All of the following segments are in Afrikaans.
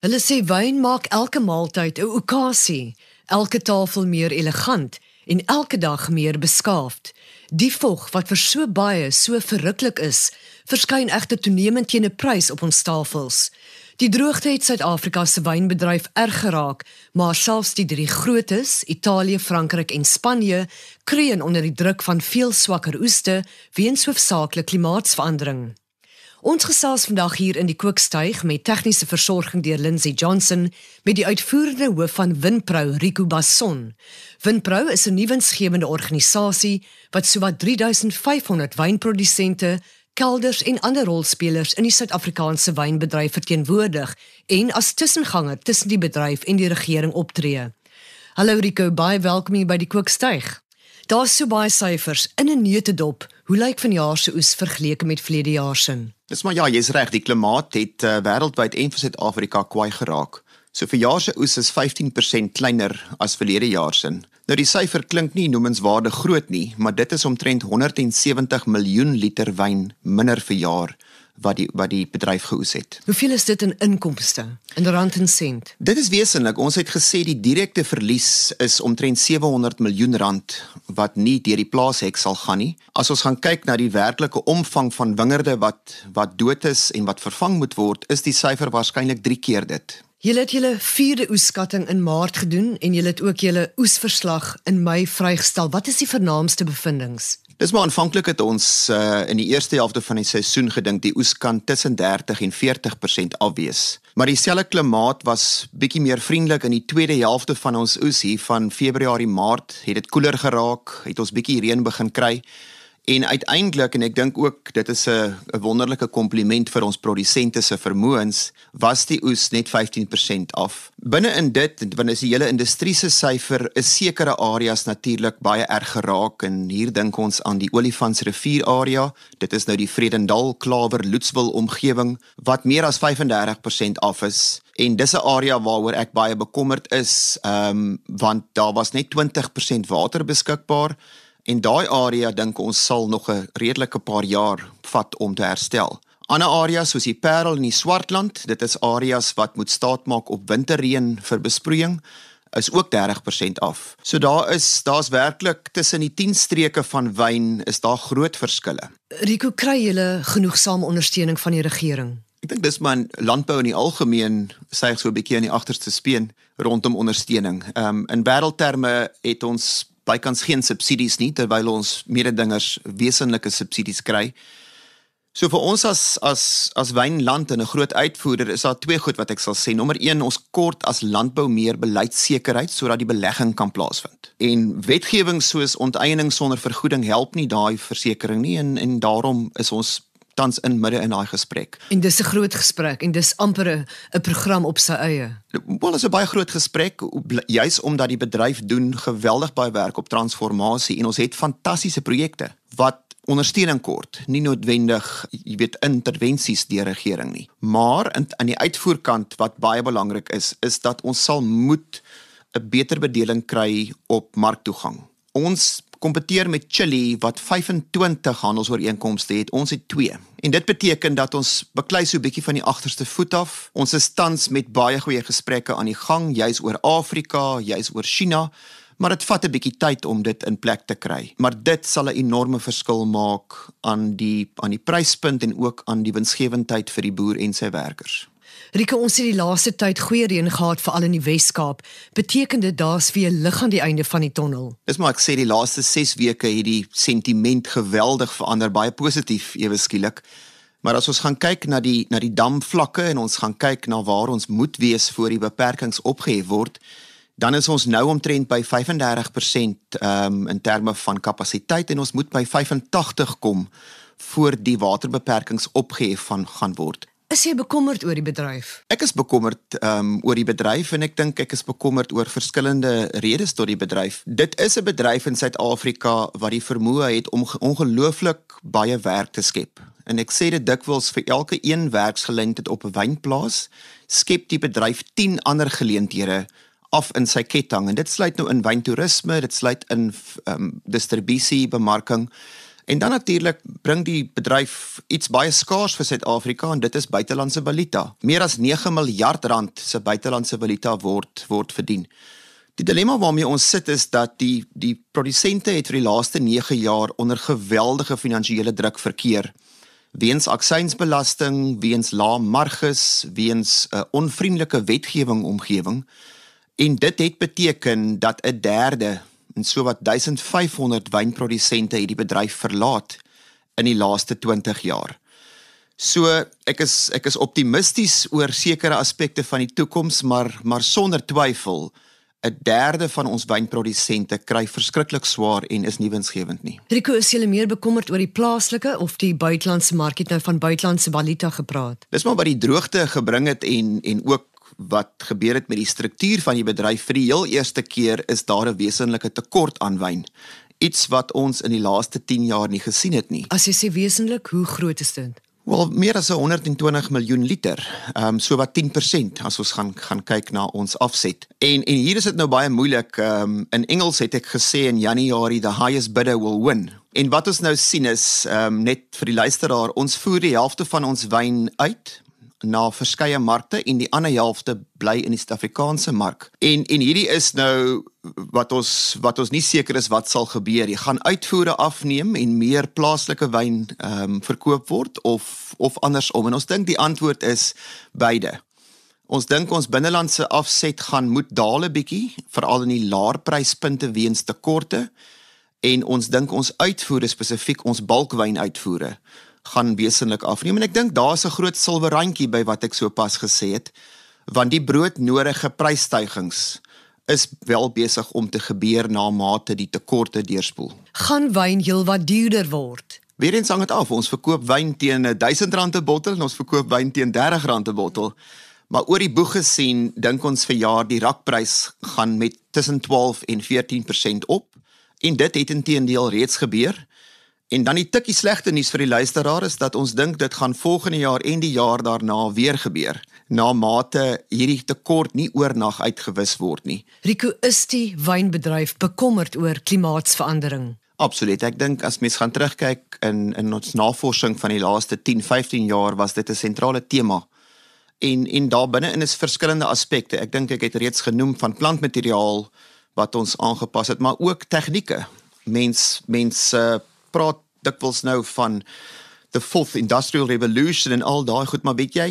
Hulle sê wyn maak elke maaltyd 'n okasie, elke tafel meer elegant en elke dag meer beskaafd. Die vog wat vir so baie so verruklik is, verskyn egter toenemend teen 'n prys op ons tafels. Die droogte het Suid-Afrika se wynbedryf erg geraak, maar selfs die drie grootes, Italië, Frankryk en Spanje, kreun onder die druk van veel swakker oeste weens hoofsaaklik klimaatsverandering. Ons gesels vandag hier in die kookstuig met tegniese versorging deur Lindsay Johnson met die uitvoerende hoof van Winpro, Rico Basson. Winpro is 'n nuwensgewende organisasie wat sowat 3500 wynprodusente kelders en ander rolspelers in die Suid-Afrikaanse wynbedryf verteenwoordig en as tussenganger tussen die bedryf en die regering optree. Hallo Rico, baie welkom hier by die Kookstuig. Daar's so baie syfers in 'n neutedop. Hoe lyk vanjaar se oes vergeleke met vlede jaar se? Dis maar ja, jy's reg, die klimaat het uh, wêreldwyd en vir Suid-Afrika kwaai geraak. So vir jaar se oes is 15% kleiner as verlede jaar se. Nou die syfer klink nie noemenswaardig groot nie, maar dit is omtrent 170 miljoen liter wyn minder vir jaar wat die wat die bedryf geoes het. Hoeveel is dit in inkomste in rand en sent? Dit is wesentlik. Ons het gesê die direkte verlies is omtrent 700 miljoen rand wat nie deur die plaashek sal gaan nie. As ons gaan kyk na die werklike omvang van wingerde wat wat dood is en wat vervang moet word, is die syfer waarskynlik 3 keer dit. Julle het julle vierde oeskatting in Maart gedoen en julle het ook julle oesverslag in Mei vrygestel. Wat is die vernaamste bevindinge? Dis maar aanvanklik het ons uh, in die eerste helfte van die seisoen gedink die oes kan tussen 30 en 40% afwees. Maar dieselfde klimaat was bietjie meer vriendelik in die tweede helfte van ons oes hier van Februarie Maart het dit koeler geraak, het ons bietjie reën begin kry. En uiteindelik en ek dink ook dit is 'n 'n wonderlike kompliment vir ons produsente se vermoëns, was die oes net 15% af. Binne in dit, wanneer is die hele industrie se syfer is sekere areas natuurlik baie erg geraak en hier dink ons aan die Olifantsrivier area. Dit is nou die Vredendal, Klawer, Loetswil omgewing wat meer as 35% af is. En dis 'n area waaroor ek baie bekommerd is, ehm um, want daar was net 20% water beskikbaar. En daai area dink ons sal nog 'n redelike paar jaar vat om te herstel. Ander areas soos die Parel en die Swartland, dit is areas wat moet staatmaak op winterreën vir besproeiing is ook 30% af. So daar is daar's werklik tussen die 10 streke van wyn is daar groot verskille. Rico kry julle genoegsame ondersteuning van die regering. Ek dink dis man landbou in die algemeen sê ek so 'n bietjie aan die agterste speen rondom ondersteuning. Ehm um, in wêreldterme het ons bykans geen subsidies nie terwyl ons mededingers wesenlike subsidies kry. So vir ons as as as wynland en 'n groot uitvoerder is daar twee goed wat ek sal sê. Nommer 1, ons kort as landbou meer beleidsekerheid sodat die belegging kan plaasvind. En wetgewing soos onteiening sonder vergoeding help nie daai versekering nie en en daarom is ons tans in midde in daai gesprek. En dis 'n groot gesprek en dis amper 'n program op sy eie. Wel, is 'n baie groot gesprek juis omdat die bedryf doen geweldig baie werk op transformasie en ons het fantastiese projekte wat ondersteuning kort, nie noodwendig, jy weet, intervensies deur regering nie. Maar aan die uitvoerkant wat baie belangrik is, is dat ons sal moet 'n beter bedeling kry op marktoegang. Ons kompeteer met Chili wat 25 handelsooreenkomste het. Ons het 2. En dit beteken dat ons beklei so 'n bietjie van die agterste voet af. Ons is tans met baie goeie gesprekke aan die gang, juis oor Afrika, juis oor China, maar dit vat 'n bietjie tyd om dit in plek te kry. Maar dit sal 'n enorme verskil maak aan die aan die pryspunt en ook aan die winsgewendheid vir die boer en sy werkers. Rika, ons het die laaste tyd goeie reën gehad veral in die Wes-Kaap. Beteken dit daar's weer lig aan die einde van die tonnel? Dis maar ek sê die laaste 6 weke het die sentiment geweldig verander, baie positief ewe skielik. Maar as ons gaan kyk na die na die damvlakke en ons gaan kyk na waar ons moet wees voor die beperkings opgehef word, dan is ons nou omtrent by 35% ehm um, in terme van kapasiteit en ons moet by 85 kom voor die waterbeperkings opgehef van gaan word. Is jy bekommerd oor die bedryf? Ek is bekommerd um, oor die bedryf en ek dink ek is bekommerd oor verskillende redes tot die bedryf. Dit is 'n bedryf in Suid-Afrika wat die vermoë het om ongelooflik baie werk te skep. En ek sê dit dikwels vir elke een werksgeleentheid op 'n wynplaas, skep die bedryf 10 ander geleenthede af in sy ketting en dit sluit nou in wyntoerisme, dit sluit in um, distribusie, bemarking En dan natuurlik bring die bedryf iets baie skaars vir Suid-Afrika en dit is buitelandse valuta. Meer as 9 miljard rand se buitelandse valuta word word verdien. Die dilemma waarmee ons sit is dat die die produsente het vir die laaste 9 jaar onder geweldige finansiële druk verkeer. Weens aksiesbelasting, weens lae marges, weens 'n uh, onvriendelike wetgewing omgewing. En dit het beteken dat 'n derde en sowat 1500 wynprodusente het die bedryf verlaat in die laaste 20 jaar. So ek is ek is optimisties oor sekere aspekte van die toekoms, maar maar sonder twyfel 'n derde van ons wynprodusente kry verskriklik swaar en is nie winsgewend nie. Rico, is jy meer bekommerd oor die plaaslike of die buitelandse mark? Het nou van buitelandse valuta gepraat. Dis maar wat die droogte gebring het en en ook wat gebeur het met die struktuur van die bedryf vir die heel eerste keer is daar 'n wesenlike tekort aan wyn. Iets wat ons in die laaste 10 jaar nie gesien het nie. As jy sê wesenlik, hoe groot is dit? Wel meer as 120 miljoen liter. Ehm um, so wat 10% as ons gaan gaan kyk na ons afset. En en hier is dit nou baie moeilik. Ehm um, in Engels het ek gesê in Januarie the highest bidder will win. En wat ons nou sien is ehm um, net vir die luisteraar, ons voer die helfte van ons wyn uit na verskeie markte en die ander helfte bly in die Suid-Afrikaanse mark. En en hierdie is nou wat ons wat ons nie seker is wat sal gebeur. Jy gaan uitvoere afneem en meer plaaslike wyn ehm um, verkoop word of of andersom. En ons dink die antwoord is beide. Ons dink ons binnelandse afset gaan moet daal 'n bietjie, veral in die laer pryspunte weens tekorte. En ons dink ons uitvoere spesifiek ons bulkwyn uitvoere gaan wesenlik afneem en ek dink daar's 'n groot silwerrandjie by wat ek sopas gesê het want die broodnodige prysstygings is wel besig om te gebeur na mate die tekorte deurspoel. Gaan wyn heelwat duurder word. Weerens hang dit af. Ons verkoop wyn teen R1000 'n bottel en ons verkoop wyn teen R30 'n bottel. Maar oor die boeg gesien, dink ons vir jaar die rakprys gaan met tussen 12 en 14% op. En dit het intedeel reeds gebeur. En dan die tikkie slegte nuus vir die luisteraar is dat ons dink dit gaan volgende jaar en die jaar daarna weer gebeur na mate hierdie tekort nie oornag uitgewis word nie. Rico is die wynbedryf bekommerd oor klimaatsverandering. Absoluut. Ek dink as mens gaan terugkyk in in ons navorsing van die laaste 10, 15 jaar was dit 'n sentrale tema. En en daarbinne is verskillende aspekte. Ek dink ek het reeds genoem van plantmateriaal wat ons aangepas het, maar ook tegnieke. Mens mense uh, praat dikwels nou van the fourth industrial revolution en al daai goed maar weet jy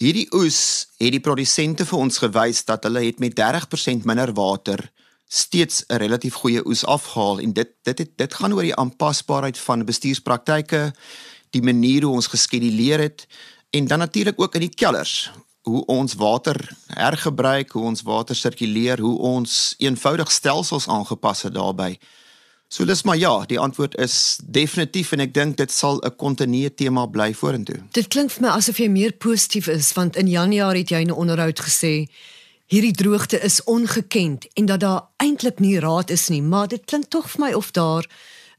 hierdie oes het die produsente vir ons gewys dat hulle het met 30% minder water steeds 'n relatief goeie oes afhaal en dit dit het, dit gaan oor die aanpasbaarheid van bestuurspraktyke die manier hoe ons geskeduleer het en dan natuurlik ook in die kelders hoe ons water hergebruik hoe ons water sirkuleer hoe ons eenvoudig stelsels aangepas het daarbey So dis maar ja, die antwoord is definitief en ek dink dit sal 'n kontinuerlike tema bly vorentoe. Dit klink vir my asof jy meer positief is want in Januarie het jy 'n onderhoud gesê hierdie droogte is ongekend en dat daar eintlik nie raad is nie, maar dit klink tog vir my of daar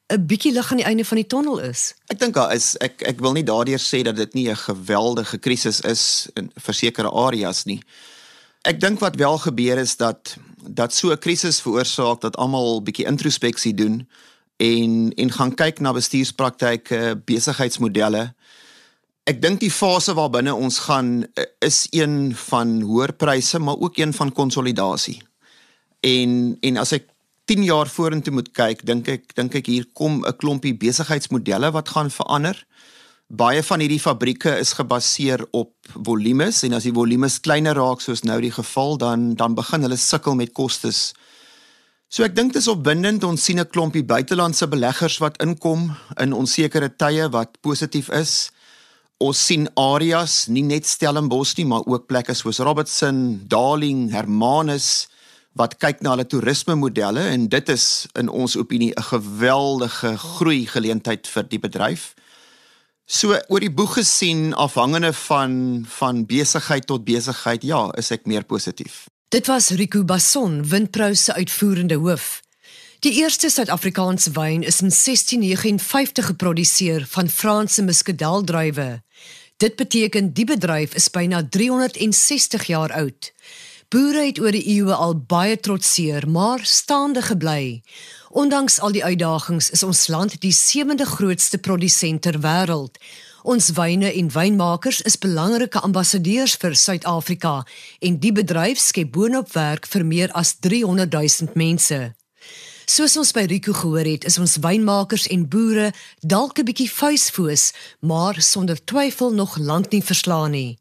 'n bietjie lig aan die einde van die tonnel is. Ek dink daar is ek ek wil nie daardeur sê dat dit nie 'n geweldige krisis is in versekerde areas nie. Ek dink wat wel gebeur is dat dat so 'n krisis veroorsaak dat almal bietjie introspeksie doen en en gaan kyk na bestuurspraktyke, besigheidsmodelle. Ek dink die fase waarbinne ons gaan eh, is een van hoër pryse, maar ook een van konsolidasie. En en as ek 10 jaar vorentoe moet kyk, dink ek dink ek hier kom 'n klompie besigheidsmodelle wat gaan verander baie van hierdie fabrieke is gebaseer op volumes en as die volumes kleiner raak soos nou die geval dan dan begin hulle sukkel met kostes. So ek dink dit is opwindend ons sien 'n klompie buitelandse beleggers wat inkom in onsekere tye wat positief is. Ons sien areas, nie net Stellenbosch nie, maar ook plekke soos Robertson, Darling, Hermanus wat kyk na hulle toerisme modelle en dit is in ons opinie 'n geweldige groei geleentheid vir die bedryf. So oor die boeg gesien afhangende van van besigheid tot besigheid, ja, is ek meer positief. Dit was Rico Basson, Windpro se uitvoerende hoof. Die eerste Suid-Afrikaanse wyn is in 1659 geproduseer van Franse muscadeldruiwe. Dit beteken die bedryf is byna 360 jaar oud. Boere het oor die eeue al baie trotseer, maar staande gebly. Ondanks al die uitdagings is ons land die sewende grootste produsent ter wêreld. Ons wyne en wynmakers is belangrike ambassadeurs vir Suid-Afrika en die bedryf skep boonop werk vir meer as 300 000 mense. Soos ons by Rico gehoor het, is ons wynmakers en boere dalk 'n bietjie vuisfoos, maar sonder twyfel nog lank nie verslaan nie.